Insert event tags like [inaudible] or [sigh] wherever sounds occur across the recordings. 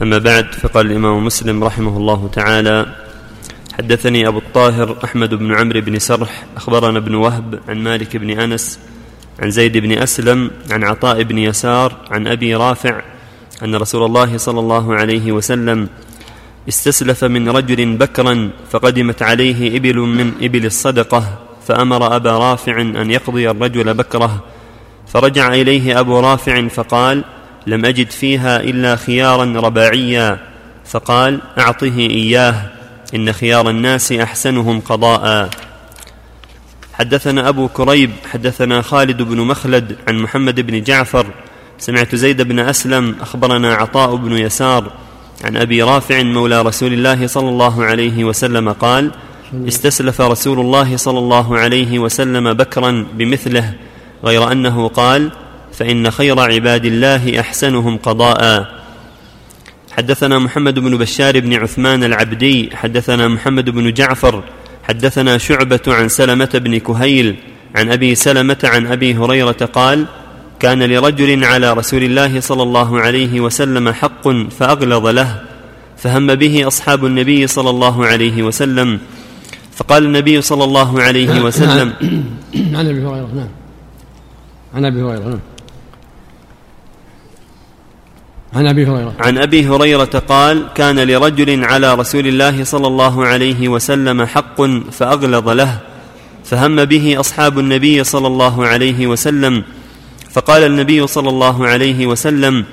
أما بعد فقال الإمام مسلم رحمه الله تعالى حدثني أبو الطاهر أحمد بن عمرو بن سرح أخبرنا ابن وهب عن مالك بن أنس عن زيد بن أسلم عن عطاء بن يسار عن أبي رافع أن رسول الله صلى الله عليه وسلم استسلف من رجل بكرا فقدمت عليه إبل من إبل الصدقة فأمر أبا رافع أن يقضي الرجل بكرة فرجع إليه أبو رافع فقال لم أجد فيها إلا خيارا رباعيا. فقال أعطه إياه إن خيار الناس أحسنهم قضاء. حدثنا أبو كريب حدثنا خالد بن مخلد عن محمد بن جعفر. سمعت زيد بن أسلم أخبرنا عطاء بن يسار عن أبي رافع مولى رسول الله صلى الله عليه وسلم قال استسلف رسول الله صلى الله عليه وسلم بكرا بمثله غير أنه قال فإن خير عباد الله أحسنهم قضاء. حدثنا محمد بن بشار بن عثمان العبدي حدثنا محمد بن جعفر حدثنا شعبة عن سلمة بن كهيل عن أبي سلمة عن أبي هريرة قال كان لرجل على رسول الله صلى الله عليه وسلم حق فأغلظ له فهم به أصحاب النبي صلى الله عليه وسلم. فقال النبي صلى الله عليه وسلم [coughs] عن أبي هريرة نعم. عن أبي هريرة نعم. عن أبي هريرة. عن أبي هريرة قال كان لرجل على رسول الله صلى الله عليه وسلم حق فأغلظ له فهم به أصحاب النبي صلى الله عليه وسلم فقال النبي صلى الله عليه وسلم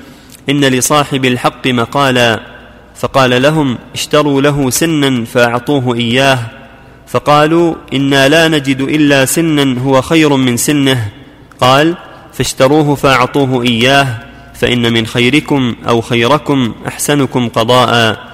إن لصاحب الحق مقالا فقال لهم اشتروا له سنا فأعطوه إياه فقالوا إنا لا نجد إلا سنا هو خير من سنه قال فاشتروه فأعطوه إياه فإن من خيركم أو خيركم أحسنكم قضاء.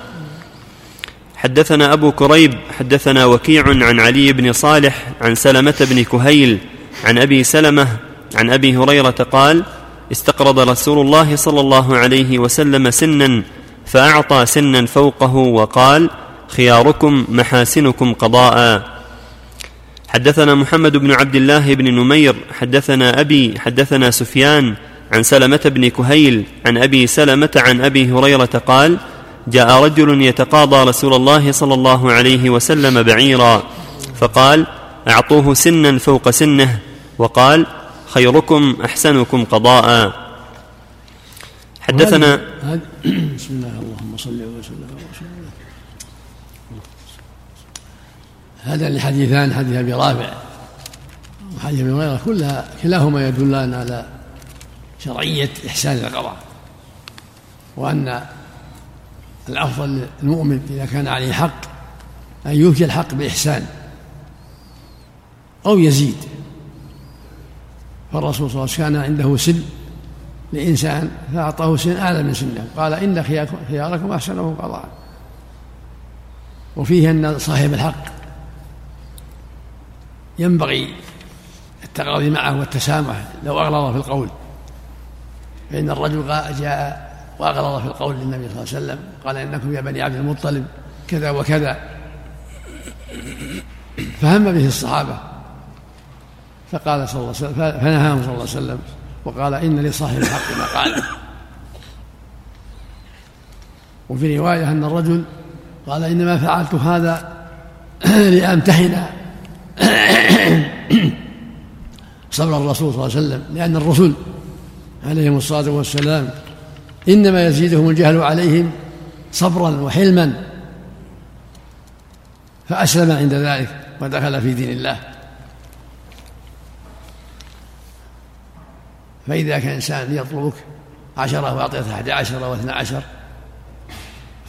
حدثنا أبو كريب حدثنا وكيع عن علي بن صالح عن سلمة بن كهيل عن أبي سلمة عن أبي هريرة قال استقرض رسول الله صلى الله عليه وسلم سنا فأعطى سنا فوقه وقال خياركم محاسنكم قضاء. حدثنا محمد بن عبد الله بن نمير حدثنا أبي حدثنا سفيان عن سلمة بن كهيل عن أبي سلمة عن أبي هريرة قال جاء رجل يتقاضى رسول الله صلى الله عليه وسلم بعيرا فقال أعطوه سنا فوق سنه وقال خيركم أحسنكم قضاء. حدثنا بسم الله اللهم صل وسلم على هذا الحديثان حديث أبي رافع وحديث أبي هريرة كلها كلاهما يدلان على شرعية إحسان القضاء وأن الأفضل للمؤمن إذا كان عليه حق أن يوفي الحق بإحسان أو يزيد. فالرسول صلى الله عليه وسلم كان عنده سن لإنسان فأعطاه سن أعلى من سنه قال إن خياركم أحسنه قضاء. وفيه أن صاحب الحق ينبغي التقاضي معه والتسامح لو أغلظ في القول. فإن الرجل جاء وأغلظ في القول للنبي صلى الله عليه وسلم قال إنكم يا بني عبد المطلب كذا وكذا. فهم به الصحابة فقال صلى الله عليه وسلم فنهاهم صلى الله عليه وسلم وقال إن لصاحب الحق مقالا وفي رواية أن الرجل قال إنما فعلت هذا [clears throat] لأمتحن [clears throat] صبر الرسول صلى الله عليه وسلم لأن الرسل عليهم الصلاة والسلام. إنما يزيدهم الجهل عليهم صبرا وحلما. فأسلم عند ذلك ودخل في دين الله. فإذا كان إنسان يطلبك عشرة وأعطيته أحد عشر واثنى عشر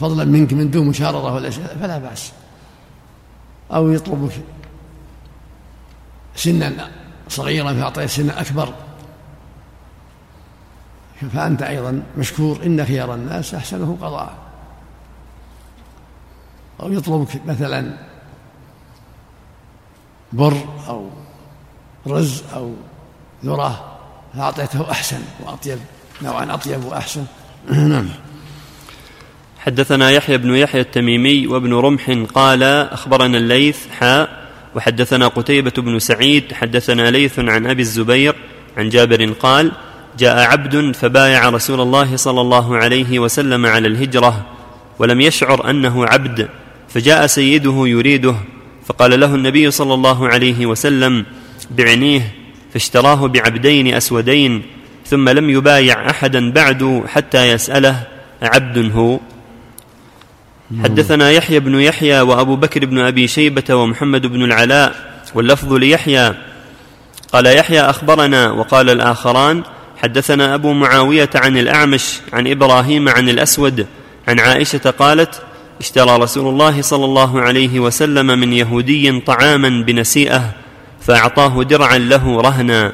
فضلا منك من دون مشارطة ولا شيء فلا بأس. أو يطلبك سنا صغيرا فأعطيت سنا أكبر. فأنت أيضا مشكور إن خيار الناس أحسنه قضاء أو يطلبك مثلا بر أو رز أو ذرة فأعطيته أحسن وأطيب نوعا أطيب وأحسن. [clears throat] نعم. حدثنا يحيى بن يحيى التميمي وابن رمح قال أخبرنا الليث حاء وحدثنا قتيبة بن سعيد حدثنا ليث عن أبي الزبير عن جابر قال جاء عبد فبايع رسول الله صلى الله عليه وسلم على الهجرة ولم يشعر أنه عبد فجاء سيده يريده فقال له النبي صلى الله عليه وسلم بعنيه فاشتراه بعبدين أسودين ثم لم يبايع أحدا بعد حتى يسأله عبد هو؟ حدثنا يحيى بن يحيى وأبو بكر بن أبي شيبة ومحمد بن العلاء واللفظ ليحيى قال يحيى أخبرنا وقال الآخران حدثنا أبو معاوية عن الأعمش عن إبراهيم عن الأسود عن عائشة قالت اشترى رسول الله صلى الله عليه وسلم من يهودي طعاما بنسيئة فأعطاه درعا له رهنا.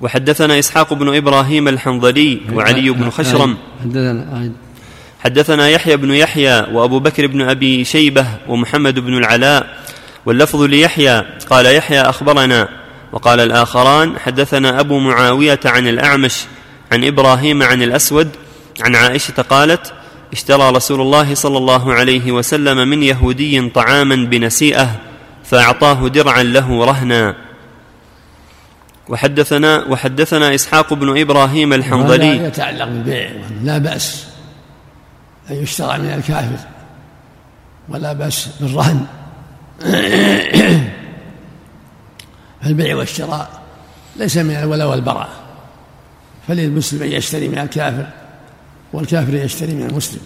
وحدثنا إسحاق بن إبراهيم الحنظلي وعلي بن خشرم. حدثنا يحيى بن يحيى وأبو بكر بن أبي شيبة ومحمد بن العلاء واللفظ ليحيى قال يحيى أخبرنا وقال الآخران حدثنا أبو معاوية عن الأعمش عن إبراهيم عن الأسود عن عائشة قالت اشترى رسول الله صلى الله عليه وسلم من يهودي طعاما بنسيئة فأعطاه درعا له رهنا. وحدثنا وحدثنا إسحاق بن إبراهيم الحنظلي. يتعلق بالبيع لا بأس أن يشترى من الكافر ولا بأس بالرهن. [coughs] فالبيع والشراء ليس من الولاء والبراء فللمسلم أن يشتري من الكافر والكافر يشتري من المسلم.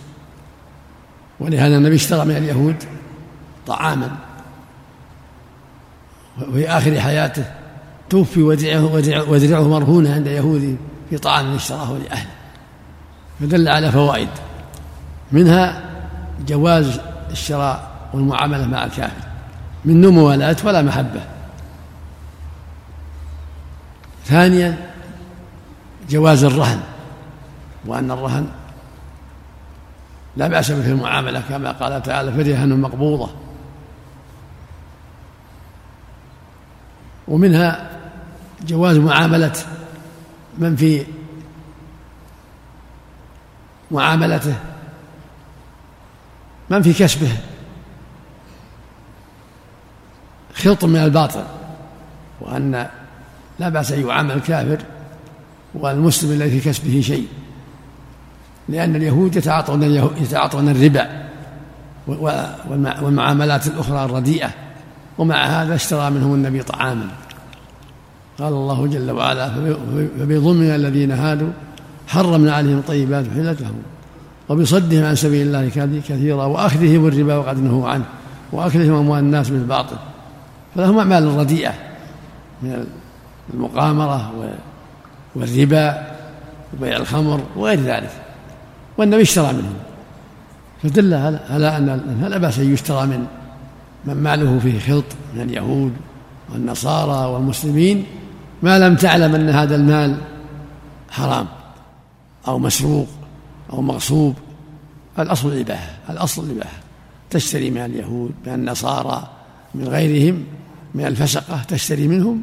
ولهذا النبي اشترى من اليهود طعاما وفي آخر حياته توفي ودرعه, ودرعه مرهونة عند يهودي في طعام اشتراه لأهله. فدل على فوائد منها جواز الشراء والمعاملة مع الكافر من موالاة ولا محبة. ثانيا جواز الرهن وأن الرهن لا بأس به في المعاملة كما قال تعالى فرهن مقبوضة ومنها جواز معاملة من في معاملته من في كسبه. خلط من الباطل وأن لا بأس أن يعامل الكافر والمسلم الذي في كسبه شيء لأن اليهود يتعاطون يتعاطون الربا والمعاملات الأخرى الرديئة ومع هذا اشترى منهم النبي طعاما. قال الله جل وعلا فبظلم الذين هادوا حرمنا عليهم طيبات حلت لهم وبصدهم عن سبيل الله كثيرا وأخذهم الربا وقد نهوا عنه واكلهم أموال الناس بالباطل. فلهم أعمال رديئة من المقامرة والربا وبيع الخمر وغير ذلك. والنبي اشترى منهم. فدل على ان لا بأس أن يشترى من من ماله فيه خلط من اليهود والنصارى والمسلمين؟ ما لم تعلم أن هذا المال حرام أو مسروق أو مغصوب. الأصل الإباحة الأصل الإباحة. تشتري من اليهود من النصارى من غيرهم من الفسقة تشتري منهم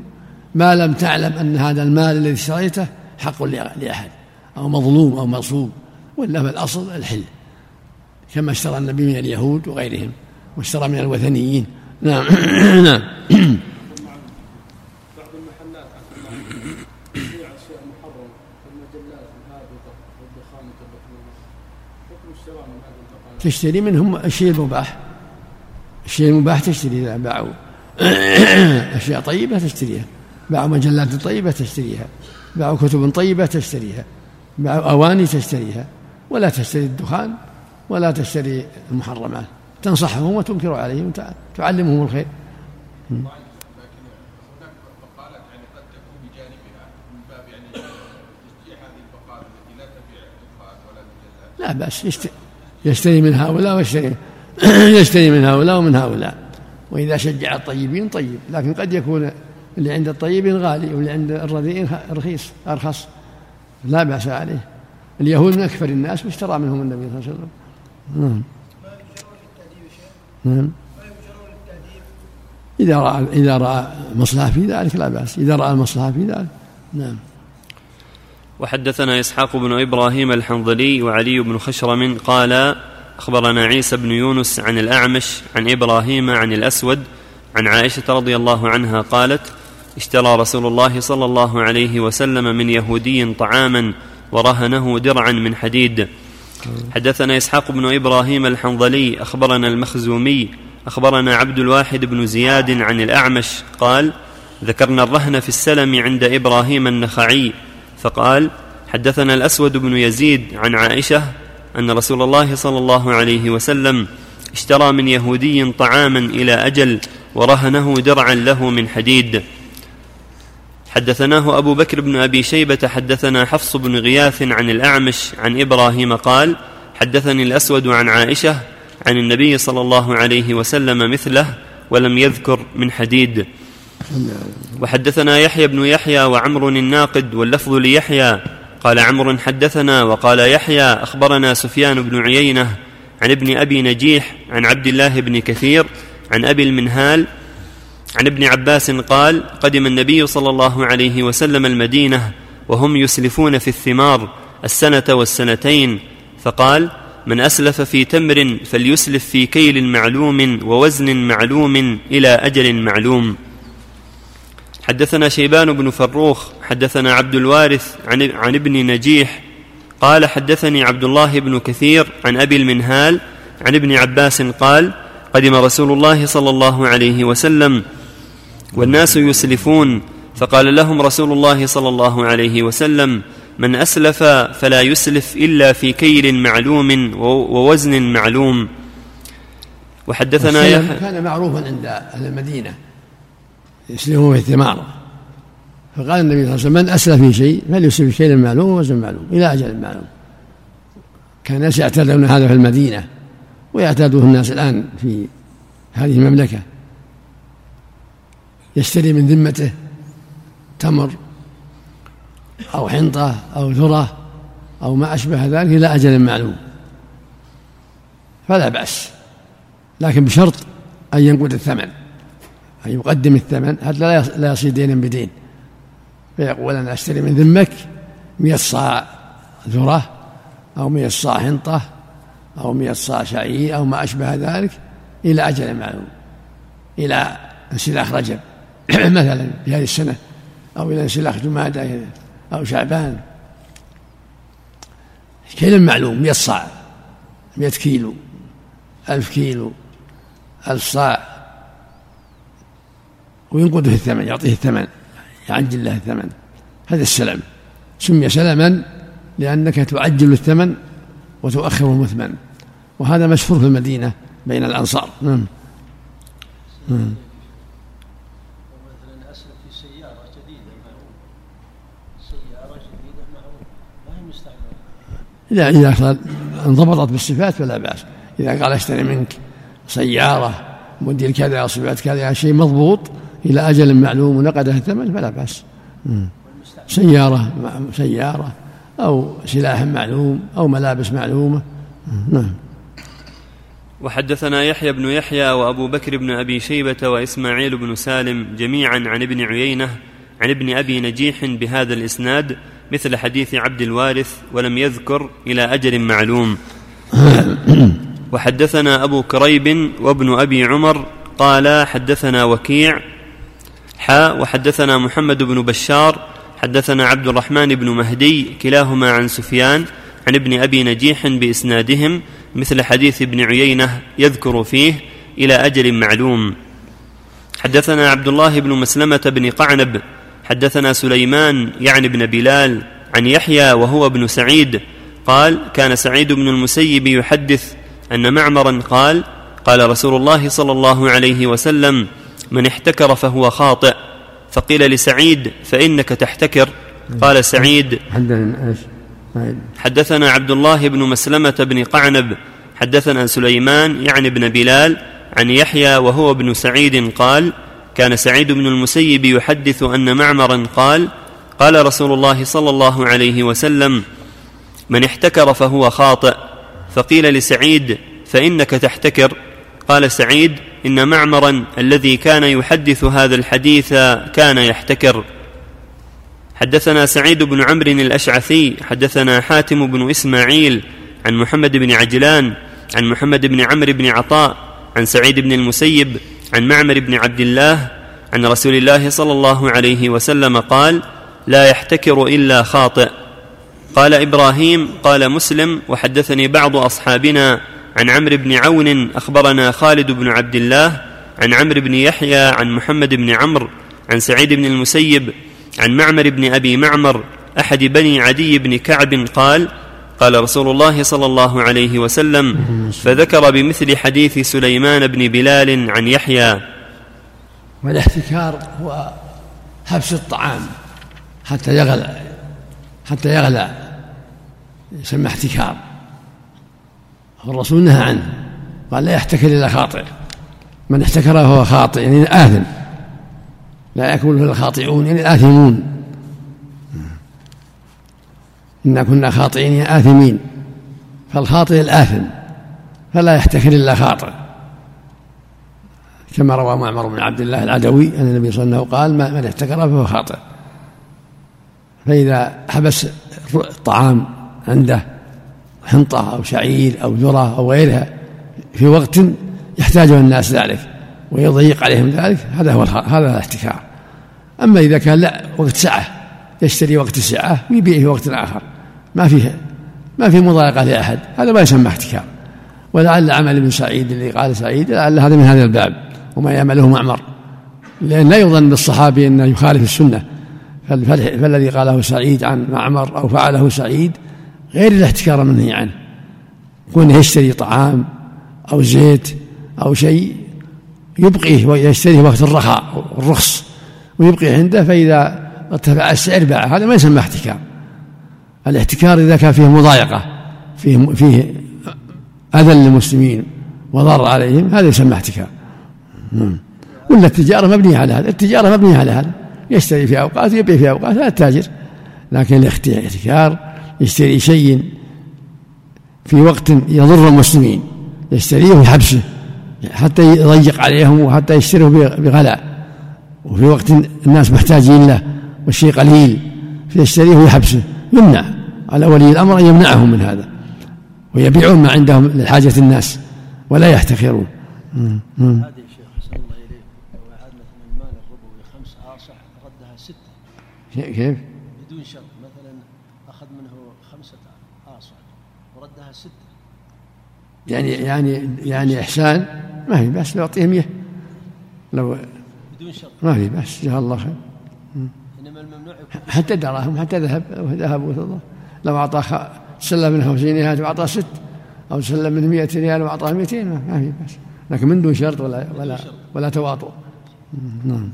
ما لم تعلم أن هذا المال الذي اشتريته حق لأحد أو مظلوم أو مغصوب ولا فالأصل الحل. كما اشترى النبي من اليهود وغيرهم واشترى من الوثنيين. نعم. [coughs] نعم. بعض المحلات تشتري منهم الشيء المباح. الشيء المباح تشتري إذا باعوا [coughs] اشياء طيبه تشتريها. باعوا مجلات طيبة تشتريها باعوا كتب طيبة تشتريها باعوا أواني تشتريها ولا تشتري الدخان ولا تشتري المحرمات. تنصحهم وتنكر عليهم تعلمهم الخير. لا بأس يشتري من هؤلاء ويشتري [coughs] يشتري من هؤلاء ومن هؤلاء. وإذا شجع الطيبين طيب لكن قد يكون اللي عند الطيبين غالي واللي عند الرديئين رخيص أرخص. لا بأس عليه. اليهود من أكثر الناس واشترى منهم النبي صلى الله عليه وسلم. نعم. نعم. إذا رأى إذا رأى مصلحة في ذلك لا بأس. إذا رأى المصلحة في ذلك. نعم. وحدثنا إسحاق بن إبراهيم الحنظلي وعلي بن خشرم قال أخبرنا عيسى بن يونس عن الأعمش عن إبراهيم عن الأسود عن عائشة رضي الله عنها قالت اشترى رسول الله صلى الله عليه وسلم من يهودي طعاما ورهنه درعا من حديد. حدثنا إسحاق بن إبراهيم الحنظلي أخبرنا المخزومي أخبرنا عبد الواحد بن زياد عن الأعمش قال ذكرنا الرهن في السلم عند إبراهيم النخعي. فقال حدثنا الأسود بن يزيد عن عائشة أن رسول الله صلى الله عليه وسلم اشترى من يهودي طعاما إلى أجل ورهنه درعا له من حديد. حدثناه أبو بكر بن أبي شيبة حدثنا حفص بن غياث عن الأعمش عن إبراهيم قال حدثني الأسود عن عائشة عن النبي صلى الله عليه وسلم مثله ولم يذكر من حديد. وحدثنا يحيى بن يحيى وعمر الناقد واللفظ ليحيى. قال عمرو حدثنا وقال يحيى أخبرنا سفيان بن عيينة عن ابن أبي نجيح عن عبد الله بن كثير عن أبي المنهال عن ابن عباس قال قدم النبي صلى الله عليه وسلم المدينة وهم يسلفون في الثمار السنة والسنتين. فقال من أسلف في تمر فليسلف في كيل معلوم ووزن معلوم إلى أجل معلوم. حدثنا شيبان بن فروخ حدثنا عبد الوارث عن, عن ابن نجيح قال حدثني عبد الله بن كثير عن أبي المنهال عن ابن عباس قال قدم رسول الله صلى الله عليه وسلم والناس يسلفون. فقال لهم رسول الله صلى الله عليه وسلم من أسلف فلا يسلف إلا في كيل معلوم ووزن معلوم. وحدثنا يحيى كان معروفا عند أهل المدينة. يسلمون في الثمار فقال النبي صلى الله عليه وسلم من أسلف في شيء فليسلف في كيل معلوم ووزن معلوم إلى أجل معلوم. كان الناس يعتادون هذا في المدينة ويعتاده الناس الآن في هذه المملكة. يشتري من ذمته تمر أو حنطة أو ذرة أو ما أشبه ذلك إلى أجل معلوم. فلا بأس. لكن بشرط أن ينقد الثمن أن يقدم الثمن. حتى لا يصير دينا بدين. فيقول أنا أشتري من ذمك مئة صاع ذرة أو مئة صاع حنطة أو مئة صاع شعير أو ما أشبه ذلك إلى أجل معلوم إلى انسلاخ رجب. [clears throat] مثلا في هذه السنة أو إلى انسلاخ جمادة أو شعبان. كيل معلوم 100 صاع 100 كيلو ألف كيلو ألف صاع. وينقده الثمن يعطيه الثمن يعجل له الثمن. هذا السلم سمي سلما لأنك تعجل الثمن وتؤخر المثمن. وهذا مشهور في المدينة بين الأنصار. نعم نعم إذا إذا انضبطت بالصفات فلا بأس. إذا قال اشتري منك سيارة موديل كذا صفات كذا شيء مضبوط إلى أجل معلوم ونقده الثمن فلا بأس. سيارة سيارة أو سلاح معلوم أو ملابس معلومة. نعم. وحدثنا يحيى بن يحيى وأبو بكر بن أبي شيبة وإسماعيل بن سالم جميعا عن ابن عيينة عن ابن أبي نجيح بهذا الإسناد مثل حديث عبد الوارث ولم يذكر إلى أجل معلوم. [coughs] وحدثنا أبو كريب وابن أبي عمر قال حدثنا وكيع حاء وحدثنا محمد بن بشار حدثنا عبد الرحمن بن مهدي كلاهما عن سفيان عن ابن أبي نجيح بإسنادهم مثل حديث ابن عيينة يذكر فيه إلى أجل معلوم. حدثنا عبد الله بن مسلمة بن قعنب حدثنا سليمان يعني ابن بلال عن يحيى وهو ابن سعيد قال كان سعيد بن المسيب يحدث أن معمرا قال قال رسول الله صلى الله عليه وسلم من احتكر فهو خاطئ فقيل لسعيد فإنك تحتكر قال سعيد حدثنا عبد الله بن مسلمة بن قعنب حدثنا سليمان يعني ابن بلال عن يحيى وهو ابن سعيد قال كان سعيد بن المسيب يحدث أن معمرا قال قال رسول الله صلى الله عليه وسلم من احتكر فهو خاطئ. فقيل لسعيد فإنك تحتكر. قال سعيد إن معمرا الذي كان يحدث هذا الحديث كان يحتكر. حدثنا سعيد بن عمرو الأشعثي حدثنا حاتم بن إسماعيل عن محمد بن عجلان عن محمد بن عمرو بن عطاء عن سعيد بن المسيب عن معمر بن عبد الله عن رسول الله صلى الله عليه وسلم قال لا يحتكر إلا خاطئ. قال إبراهيم قال مسلم وحدثني بعض أصحابنا عن عمرو بن عون أخبرنا خالد بن عبد الله عن عمرو بن يحيى عن محمد بن عمرو عن سعيد بن المسيب عن معمر بن أبي معمر أحد بني عدي بن كعب قال قال رسول الله صلى الله عليه وسلم فذكر بمثل حديث سليمان بن بلال عن يحيى. والاحتكار هو حبس الطعام حتى يغلى حتى يغلى يسمى احتكار. الرسول نهى عنه قال لا يحتكر إلا خاطئ. من احتكر فهو خاطئ يعني آثم. لا يكون الخاطئون يعني الآثمون إنا كنا خاطئين آثمين فالخاطئ الآثم فلا يحتكر إلا خاطئ. كما روى معمر بن عبد الله العدوي أن النبي صلى الله عليه وسلم قال من احتكر فهو خاطئ. فإذا حبس الطعام عنده حنطة أو شعير أو ذرة أو غيرها في وقت يحتاجه الناس ذلك ويضيق عليهم ذلك هذا هو هذا الاحتكار. أما إذا كان لا وقت سعة يشتري وقت السعة ويبيع في وقت آخر. ما فيه ما في مضايقة لأحد هذا ما يسمى احتكار ولعل عمل ابن سعيد اللي قال سعيد لعل هذا من هذا الباب وما يعمله معمر. لأن لا يظن بالصحابي أنه يخالف السنة. فالذي قاله سعيد عن معمر أو فعله سعيد غير الاحتكار المنهي عنه. كونه يشتري طعام أو زيت أو شيء يبقيه ويشتريه وقت الرخاء الرخص ويبقي عنده فإذا ارتفع السعر باع هذا ما يسمى احتكار الاحتكار إذا كان فيه مضايقة فيه فيه أذى للمسلمين وضر عليهم هذا يسمى احتكار. ولا التجارة مبنية على هذا؟ التجارة مبنية على هذا. يشتري في أوقات ويبيع في أوقات هذا التاجر لكن الاحتكار يشتري شيء في وقت يضر المسلمين يشتريه ويحبسه حتى يضيق عليهم وحتى يشتروه بغلاء. وفي وقت الناس محتاجين له والشيء قليل فيشتريه ويحبسه يمنع. على ولي الأمر أن يمنعهم من هذا. ويبيعون ما عندهم لحاجة الناس ولا يحتكرون هذه شيخ حسن الله لو اعاد مثلا المال الربوي خمس اصح ردها ستة. كيف؟ بدون شرط مثلا أخذ منه خمسة اصح وردها ستة. يعني يعني يعني إحسان؟ ما في بس يعطيه 100 لو بدون شرط. ما في بس جزاه الله خير. حتى دراهم حتى ذهب ذهب وفضه لو أعطى سلم من 50 ريال واعطى ست أو سلم من 100 ريال واعطاه 200 ما في بس لكن من دون شرط ولا ولا ولا تواطؤ. نعم.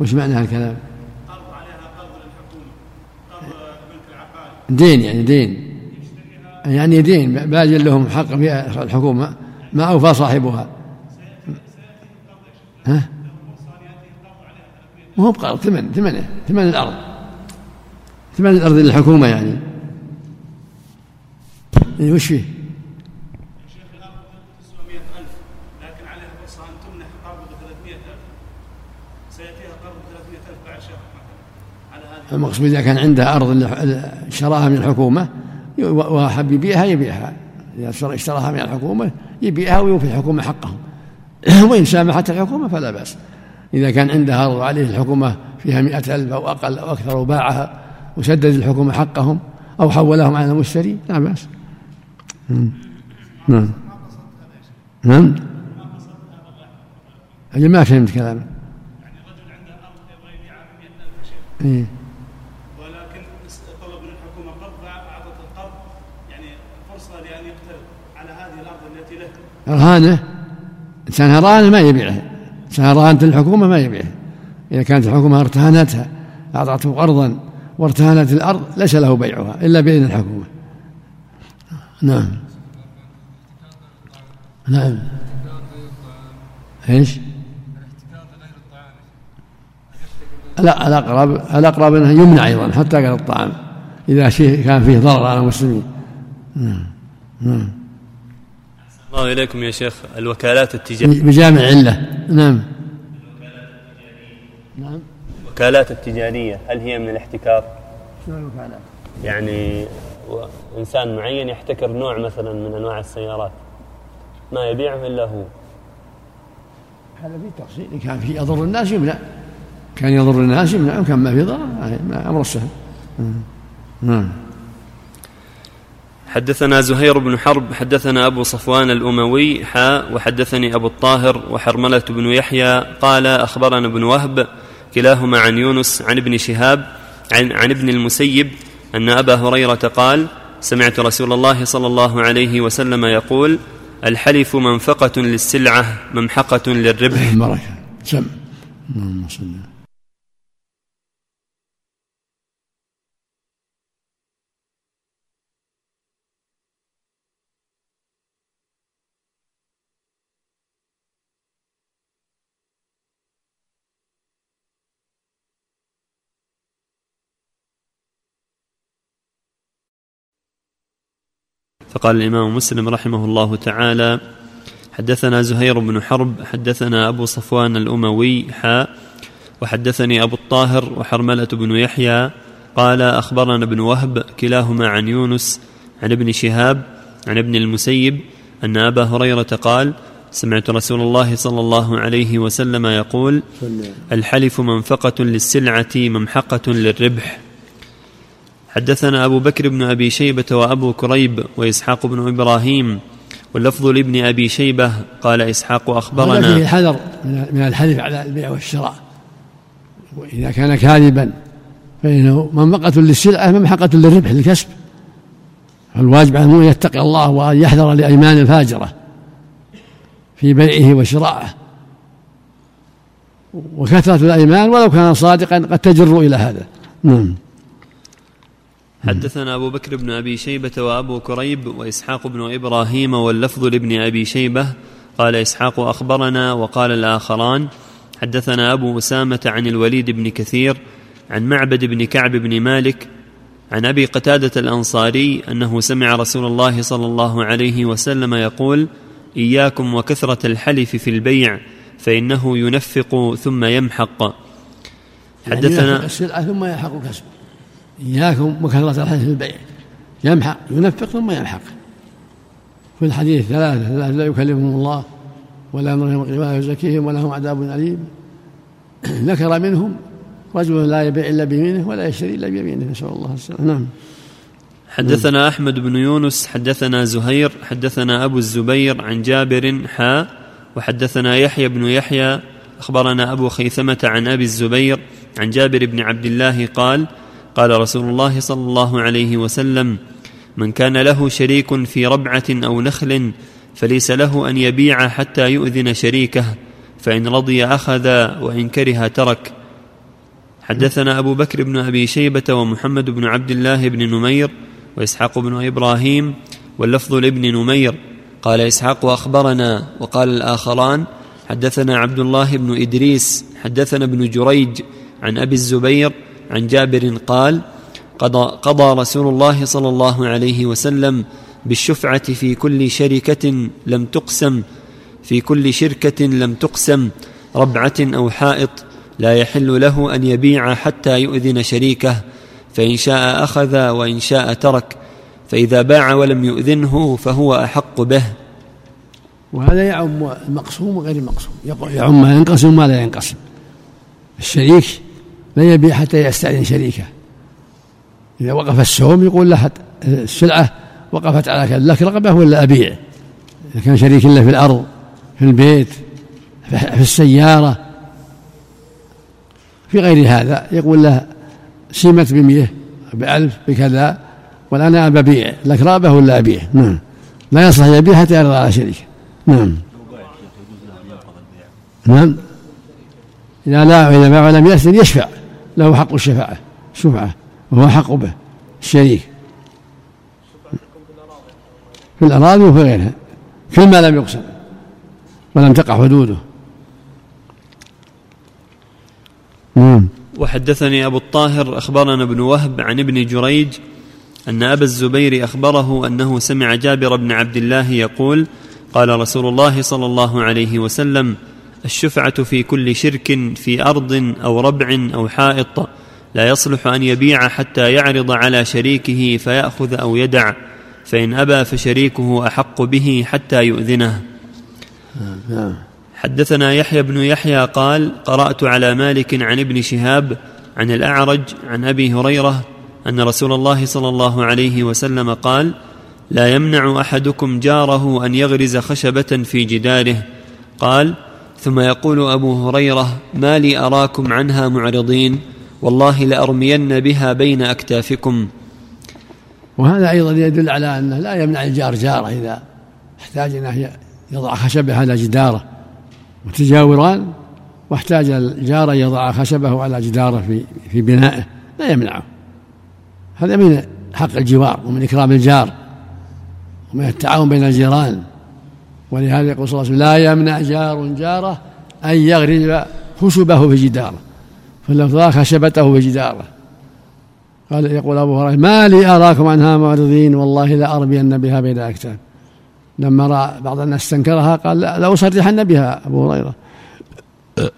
وش معنى هالكلام؟ قرض عليها قرض للحكومة قرض ملك العقار دين يعني دين. يعني دين باجل لهم حق في الحكومة ما أوفى صاحبها ها؟ ما هو بقرض ثمن ثمنه ثمن الأرض ثمن الأرض للحكومة يعني يعني وش فيه؟ المقصود إذا كان عنده أرض شراها من الحكومة وحب يبيعها يبيعها. إذا اشتراها من الحكومة يبيعها ويوفي الحكومة حقهم. [clears throat] وإن سامحت الحكومة فلا بأس. إذا كان عنده أرض عليه الحكومة فيها مئة ألف أو أقل أو أكثر وباعها وسدد الحكومة حقهم أو حولهم على المشتري لا بأس. نعم. نعم. أجل ما فهمت كلامك؟ يعني رجل عنده أرض يبغى يبيعها ب 100000 إيه. رهانه إنسان رهانه ما يبيعها إنسان رهانة الحكومة ما يبيعها إذا كانت الحكومة ارتهنتها أعطته قرضا وارتهنت الأرض ليس له بيعها إلا بإذن الحكومة. نعم. نعم. إيش؟ لا الأقرب الأقرب أنه يمنع أيضا حتى قال الطعام إذا شيء كان فيه ضرر على المسلمين. نعم. نعم. الله إليكم يا شيخ الوكالات التجارية. بجامع علة نعم. نعم. الوكالات التجارية هل هي من الاحتكار؟ شنو الوكالات؟ يعني إنسان معين يحتكر نوع مثلا من أنواع السيارات ما يبيعه إلا هو. هذا في تفصيل كان في يضر الناس يمنع كان يضر الناس يمنع وكان ما في ضرر أمر سهل نعم. حدثنا زهير بن حرب حدثنا أبو صفوان الأموي حاء وحدثني أبو الطاهر وحرملة بن يحيى قال أخبرنا ابن وهب كلاهما عن يونس عن ابن شهاب عن, عن ابن المسيب أن أبا هريرة قال سمعت رسول الله صلى الله عليه وسلم يقول الحلف منفقة للسلعة ممحقة للربح. سم. اللهم صل فقال الإمام مسلم رحمه الله تعالى حدثنا زهير بن حرب حدثنا أبو صفوان الأموي حاء وحدثني أبو الطاهر وحرملة بن يحيى قال أخبرنا ابن وهب كلاهما عن يونس عن ابن شهاب عن ابن المسيب أن أبا هريرة قال سمعت رسول الله صلى الله عليه وسلم يقول الحلف منفقة للسلعة ممحقة للربح. حدثنا أبو بكر بن أبي شيبة وأبو كريب وإسحاق بن إبراهيم واللفظ لابن أبي شيبة قال إسحاق أخبرنا. فيه الحذر من الحلف على البيع والشراء. وإذا كان كاذبا فإنه منفقة للسلعة ممحقة للربح للكسب. فالواجب على المؤمن يتقي الله وأن يحذر لأيمان الفاجرة في بيعه وشرائه وكثرة الأيمان ولو كان صادقا قد تجر إلى هذا. نعم. حدثنا أبو بكر بن أبي شيبة وأبو كريب وإسحاق بن إبراهيم واللفظ لابن أبي شيبة. قال إسحاق أخبرنا وقال الآخران حدثنا أبو أسامة عن الوليد بن كثير عن معبد بن كعب بن مالك عن أبي قتادة الأنصاري أنه سمع رسول الله صلى الله عليه وسلم يقول إياكم وكثرة الحلف في البيع فإنه ينفق ثم يمحق. يعني حدثنا السلعة ثم يحق كسبه إياكم وكثرة الحديث في البيع يمحق ينفق ثم يمحق. في الحديث ثلاثة ثلاثة لا يكلمهم الله ولا أمرهم ولا يزكيهم ولهم عذاب أليم. [clears throat] ذكر منهم رجل لا يبيع إلا بيمينه ولا يشتري إلا بيمينه نسأل الله السلامة. نعم. حدثنا أحمد بن يونس حدثنا زهير حدثنا أبو الزبير عن جابر حا وحدثنا يحيى بن يحيى أخبرنا أبو خيثمة عن أبي الزبير عن جابر بن عبد الله قال قال رسول الله صلى الله عليه وسلم من كان له شريك في ربعة أو نخل فليس له أن يبيع حتى يؤذن شريكه فإن رضي أخذ وإن كره ترك. حدثنا أبو بكر بن أبي شيبة ومحمد بن عبد الله بن نمير وإسحاق بن إبراهيم واللفظ لابن نمير. قال إسحاق أخبرنا. وقال الآخران حدثنا عبد الله بن إدريس حدثنا ابن جريج عن أبي الزبير عن جابر قال قضى, قضى رسول الله صلى الله عليه وسلم بالشفعة في كل شركة لم تقسم في كل شركة لم تقسم ربعة أو حائط لا يحل له أن يبيع حتى يؤذن شريكه فإن شاء أخذ وإن شاء ترك فإذا باع ولم يؤذنه فهو أحق به. وهذا يعم المقسوم وغير المقسوم يعم ما ينقسم وما لا ينقسم. الشريك لا يبيع حتى يستأذن شريكه. إذا وقف السوم يقول له السلعة وقفت على كذا لك رغبة ولا أبيع؟ إذا كان شريك له في الأرض في البيت في السيارة. في غير هذا يقول له سمت بمية بألف بكذا والآن أنا ببيع لك رغبة ولا أبيع؟ نعم. لا يصلح يبيع حتى يرضى على شريكه. نعم. نعم. إذا لا إذا باع ولم يأذن يشفع. له حق الشفاعة شفعة وهو حق به الشريك في الأراضي وفي غيرها كل ما لم يقسم ولم تقع حدوده. نعم. وحدثني أبو الطاهر أخبرنا ابن وهب عن ابن جريج أن أبا الزبير أخبره أنه سمع جابر بن عبد الله يقول قال رسول الله صلى الله عليه وسلم الشفعة في كل شرك في أرض أو ربع أو حائط. لا يصلح أن يبيع حتى يعرض على شريكه فيأخذ أو يدع. فإن أبى فشريكه أحق به حتى يؤذنه. حدثنا يحيى بن يحيى قال قرأت على مالك عن ابن شهاب عن الأعرج عن أبي هريرة أن رسول الله صلى الله عليه وسلم قال لا يمنع أحدكم جاره أن يغرز خشبة في جداره. قال ثم يقول أبو هريرة ما لي أراكم عنها معرضين والله لأرمين بها بين أكتافكم. وهذا أيضا يدل على أنه لا يمنع الجار جاره إذا احتاج انه يضع خشبه على جداره. متجاوران واحتاج الجار أن يضع خشبه على جداره في في بنائه. لا يمنعه. هذا من حق الجوار ومن إكرام الجار ومن التعاون بين الجيران. ولهذا يقول صلى الله عليه وسلم لا يمنع جار جاره أن يغرز خشبه في جداره ضاع خشبته في جداره. قال يقول أبو هريرة ما لي أراكم عنها معرضين والله لارمين بها بين اكتاف لما رأى بعض الناس استنكرها قال لا لاصرحن بها أبو هريرة.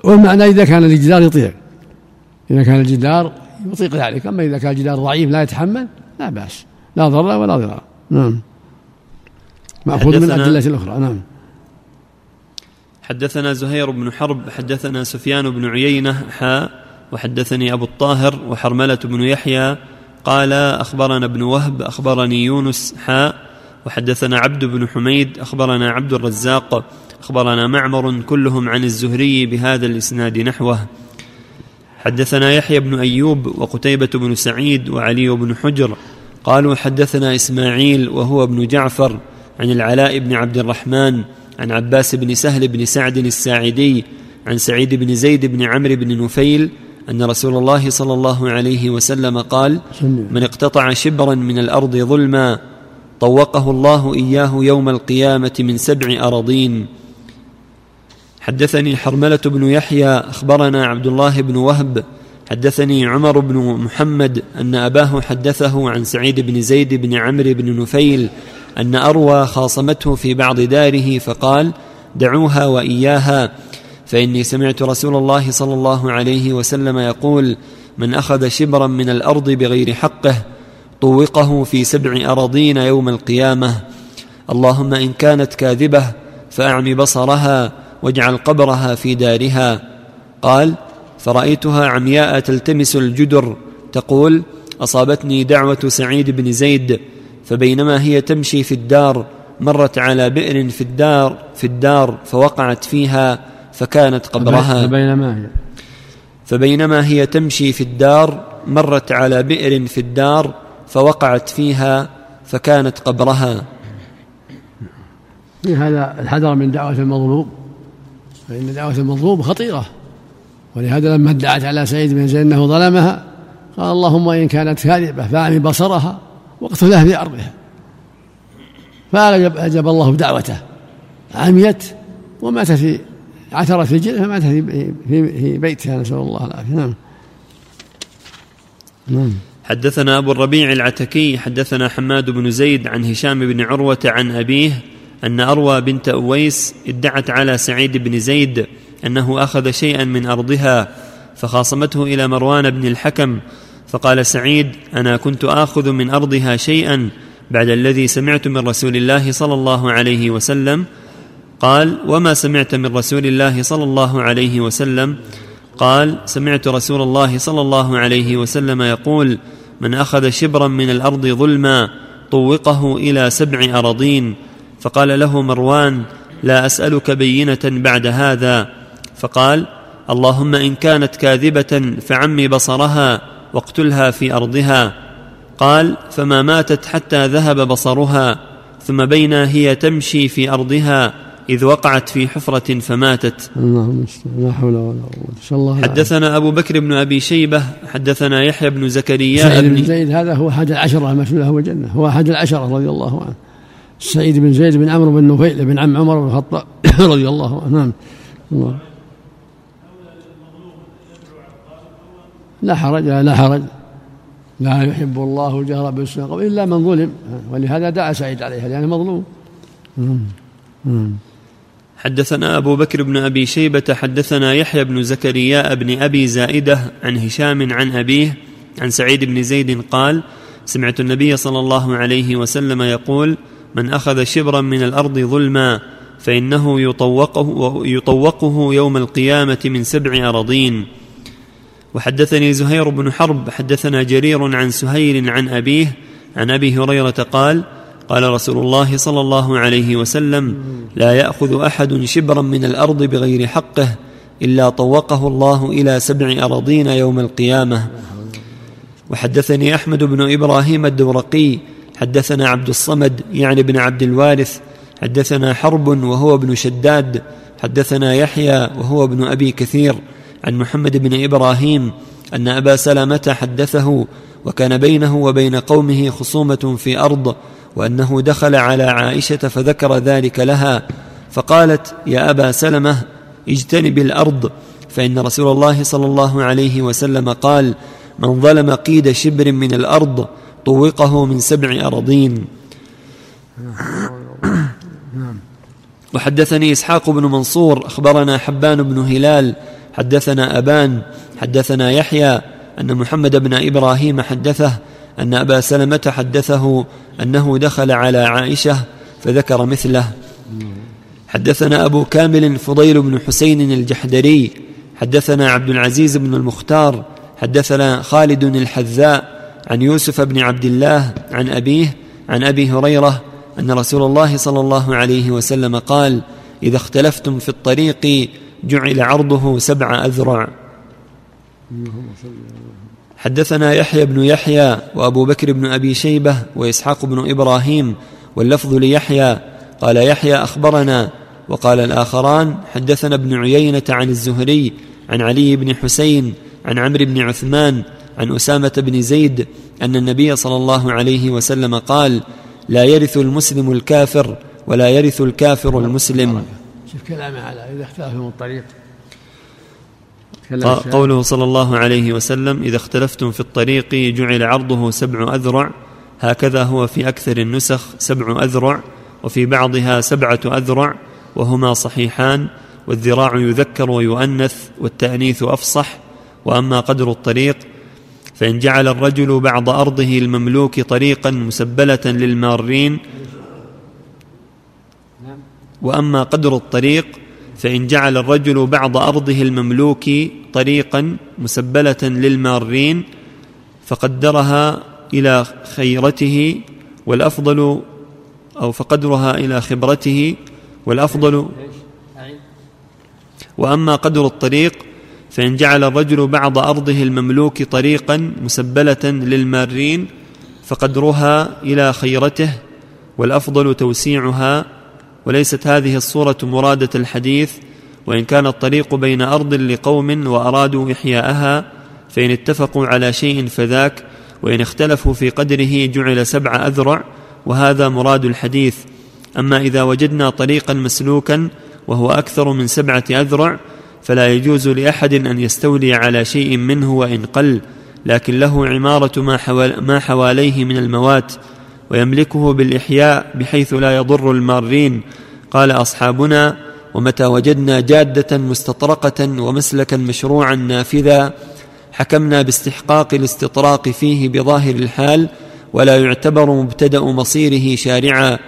والمعنى إذا كان الجدار يطيق إذا كان الجدار يطيق ذلك أما إذا كان الجدار ضعيف لا يتحمل لا بأس لا ضرر ولا ضرار. نعم. مأخوذ من الأدلة الأخرى نعم. حدثنا زهير بن حرب حدثنا سفيان بن عيينة حا وحدثني أبو الطاهر وحرملة بن يحيى قال أخبرنا ابن وهب أخبرني يونس حا وحدثنا عبد بن حميد أخبرنا عبد الرزاق أخبرنا معمر كلهم عن الزهري بهذا الإسناد نحوه. حدثنا يحيى بن أيوب وقتيبة بن سعيد وعلي بن حجر قالوا حدثنا إسماعيل وهو ابن جعفر عن العلاء بن عبد الرحمن عن عباس بن سهل بن سعد الساعدي عن سعيد بن زيد بن عمرو بن نفيل أن رسول الله صلى الله عليه وسلم قال من اقتطع شبرا من الأرض ظلما طوقه الله إياه يوم القيامة من سبع أراضين. حدثني حرملة بن يحيى أخبرنا عبد الله بن وهب. حدثني عمر بن محمد أن أباه حدثه عن سعيد بن زيد بن عمرو بن نفيل أن أروى خاصمته في بعض داره فقال دعوها وإياها. فإني سمعت رسول الله صلى الله عليه وسلم يقول من أخذ شبرا من الأرض بغير حقه طوقه في سبع أراضين يوم القيامة. اللهم إن كانت كاذبة فأعم بصرها واجعل قبرها في دارها. قال فرأيتها عمياء تلتمس الجدر تقول أصابتني دعوة سعيد بن زيد فبينما هي تمشي في الدار مرت على بئر في الدار في الدار فوقعت فيها فكانت قبرها. فبينما هي. فبينما هي تمشي في الدار مرت على بئر في الدار فوقعت فيها فكانت قبرها. في هذا الحذر من دعوة المظلوم. فإن دعوة المظلوم خطيرة. ولهذا لما ادعت على سعيد بن زيد أنه ظلمها قال اللهم إن كانت كاذبة فأعمي بصرها. واقتلها في أرضها فأجاب الله دعوته عميت وماتت في عثرت في الجنة في في بيتها نسأل الله العافية. نعم. نعم. حدثنا أبو الربيع العتكي حدثنا حماد بن زيد عن هشام بن عروة عن أبيه أن أروى بنت أويس ادعت على سعيد بن زيد أنه أخذ شيئا من أرضها فخاصمته إلى مروان بن الحكم فقال سعيد أنا كنت آخذ من أرضها شيئا بعد الذي سمعت من رسول الله صلى الله عليه وسلم. قال وما سمعت من رسول الله صلى الله عليه وسلم؟ قال سمعت رسول الله صلى الله عليه وسلم يقول من أخذ شبرا من الأرض ظلما طوقه إلى سبع أراضين. فقال له مروان لا أسألك بينة بعد هذا. فقال اللهم إن كانت كاذبة فعمي بصرها. واقتلها في أرضها. قال فما ماتت حتى ذهب بصرها ثم بينا هي تمشي في أرضها إذ وقعت في حفرة فماتت. اللهم لا حول ولا قوة الله حدثنا أبو بكر بن أبي شيبة حدثنا يحيى بن زكريا سعيد بن زيد هذا هو أحد العشرة المشهور له الجنة. هو أحد العشرة رضي الله عنه. سعيد بن زيد بن عمرو بن نفيل بن عم عمر بن الخطاب [coughs] رضي الله عنه. نعم. لا حرج لا حرج. لا يحب الله الجهر بالسوء إلا من ظلم. ولهذا دعا سعيد عليها لأنه مظلوم. حدثنا أبو بكر بن أبي شيبة حدثنا يحيى بن زكريا بن أبي زائدة عن هشام عن أبيه عن سعيد بن زيد قال سمعت النبي صلى الله عليه وسلم يقول من أخذ شبرا من الأرض ظلما فإنه يطوقه, يطوقه يوم القيامة من سبع أراضين. وحدثني زهير بن حرب حدثنا جرير عن سهيل عن أبيه عن أبي هريرة قال قال رسول الله صلى الله عليه وسلم لا يأخذ أحد شبرا من الأرض بغير حقه إلا طوقه الله إلى سبع أراضين يوم القيامة. وحدثني أحمد بن إبراهيم الدورقي حدثنا عبد الصمد يعني بن عبد الوارث حدثنا حرب وهو ابن شداد حدثنا يحيى وهو ابن أبي كثير. عن محمد بن إبراهيم أن أبا سلمه حدثه وكان بينه وبين قومه خصومة في أرض وأنه دخل على عائشة فذكر ذلك لها فقالت يا أبا سلمة اجتنب الأرض. فإن رسول الله صلى الله عليه وسلم قال من ظلم قيد شبر من الأرض طوقه من سبع أراضين. وحدثني إسحاق بن منصور أخبرنا حبان بن هلال حدثنا أبان حدثنا يحيى أن محمد بن إبراهيم حدثه أن أبا سلمة حدثه أنه دخل على عائشة فذكر مثله. حدثنا أبو كامل فضيل بن حسين الجحدري. حدثنا عبد العزيز بن المختار. حدثنا خالد الحذاء عن يوسف بن عبد الله عن أبيه عن أبي هريرة أن رسول الله صلى الله عليه وسلم قال إذا اختلفتم في الطريق جعل عرضه سبع أذرع. حدثنا يحيى بن يحيى وأبو بكر بن أبي شيبة وإسحاق بن إبراهيم واللفظ ليحيى. قال يحيى أخبرنا. وقال الآخران حدثنا ابن عيينة عن الزهري عن علي بن حسين عن عمرو بن عثمان عن أسامة بن زيد أن النبي صلى الله عليه وسلم قال لا يرث المسلم الكافر ولا يرث الكافر المسلم. شوف كلامه على إذا اختلفوا الطريق. قوله صلى الله عليه وسلم إذا اختلفتم في الطريق جعل عرضه سبع أذرع هكذا هو في أكثر النسخ سبع أذرع وفي بعضها سبعة أذرع وهما صحيحان والذراع يذكر ويؤنث والتأنيث أفصح وأما قدر الطريق فإن جعل الرجل بعض أرضه المملوك طريقا مسبلة للمارين وأما قدر الطريق فإن جعل الرجل بعض أرضه المملوك طريقا مسبلة للمارين فقدرها إلى خيرته والأفضل أو فقدرها إلى خبرته والأفضل. وأما قدر الطريق فإن جعل الرجل بعض أرضه المملوك طريقا مسبلة للمارين فقدرها إلى خيرته والأفضل توسيعها وليست هذه الصورة مرادة الحديث وإن كان الطريق بين أرض لقوم وأرادوا إحياءها فإن اتفقوا على شيء فذاك وإن اختلفوا في قدره جعل سبع أذرع وهذا مراد الحديث. أما إذا وجدنا طريقا مسلوكا وهو أكثر من سبعة أذرع فلا يجوز لأحد أن يستولي على شيء منه وإن قل لكن له عمارة ما, حوال ما حواليه من الموات. ويملكه بالإحياء بحيث لا يضر المارين. قال أصحابنا ومتى وجدنا جادة مستطرقة ومسلكا مشروعا نافذا حكمنا باستحقاق الاستطراق فيه بظاهر الحال ولا يعتبر مبتدأ مصيره شارعا.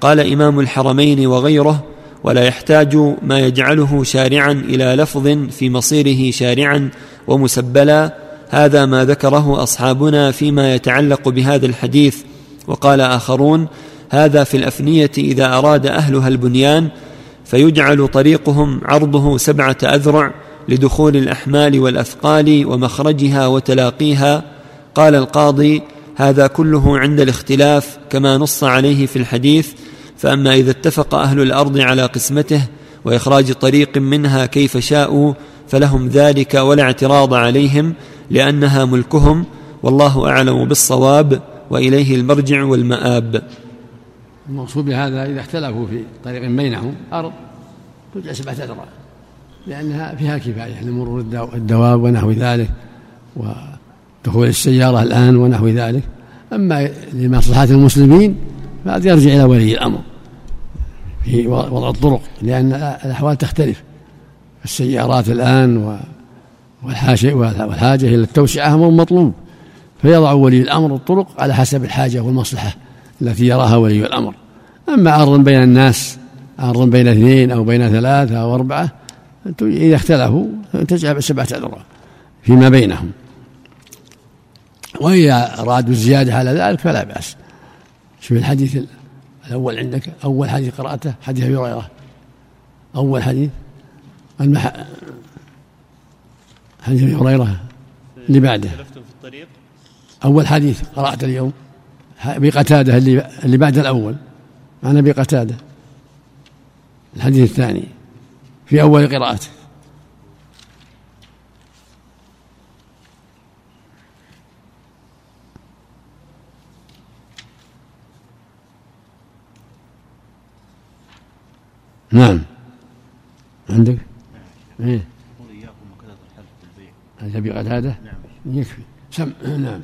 قال إمام الحرمين وغيره ولا يحتاج ما يجعله شارعا إلى لفظ في مصيره شارعا ومسبلا. هذا ما ذكره أصحابنا فيما يتعلق بهذا الحديث. وقال آخرون هذا في الأفنية إذا أراد أهلها البنيان فيجعل طريقهم عرضه سبعة أذرع لدخول الأحمال والأثقال ومخرجها وتلاقيها. قال القاضي هذا كله عند الاختلاف كما نص عليه في الحديث فأما إذا اتفق أهل الأرض على قسمته وإخراج طريق منها كيف شاءوا فلهم ذلك ولا اعتراض عليهم لأنها ملكهم والله أعلم بالصواب. وإليه المرجع والمآب. المقصود بهذا إذا اختلفوا في طريق بينهم أرض ترجع سبعة أذرع لأنها فيها كفاية لمرور الدواب ونحو ذلك ودخول السيارة الآن ونحو ذلك. أما لمصلحة المسلمين فهذا يرجع إلى ولي الأمر في وضع الطرق لأن الأحوال تختلف. السيارات الآن والحاجة إلى التوسعة أمر مطلوب. فيضع ولي الأمر الطرق على حسب الحاجة والمصلحة التي يراها ولي الأمر. أما عرض بين الناس عرض بين اثنين أو بين ثلاثة أو أربعة إذا اختلفوا تجعل سبعة أذرع فيما بينهم. وإذا أرادوا الزيادة على ذلك فلا بأس. شوف الحديث الأول عندك أول حديث قرأته حديث أبي هريرة. أول حديث المح... حديث أبي هريرة اللي بعده. أول حديث قرأت اليوم بقتادة اللي اللي بعد الأول عن أبي قتادة. الحديث الثاني في أول قراءته. نعم. عندك؟ إيه. إياكم وكذا الحلف بالبيع هذا قتادة؟ نعم. يكفي. سم نعم.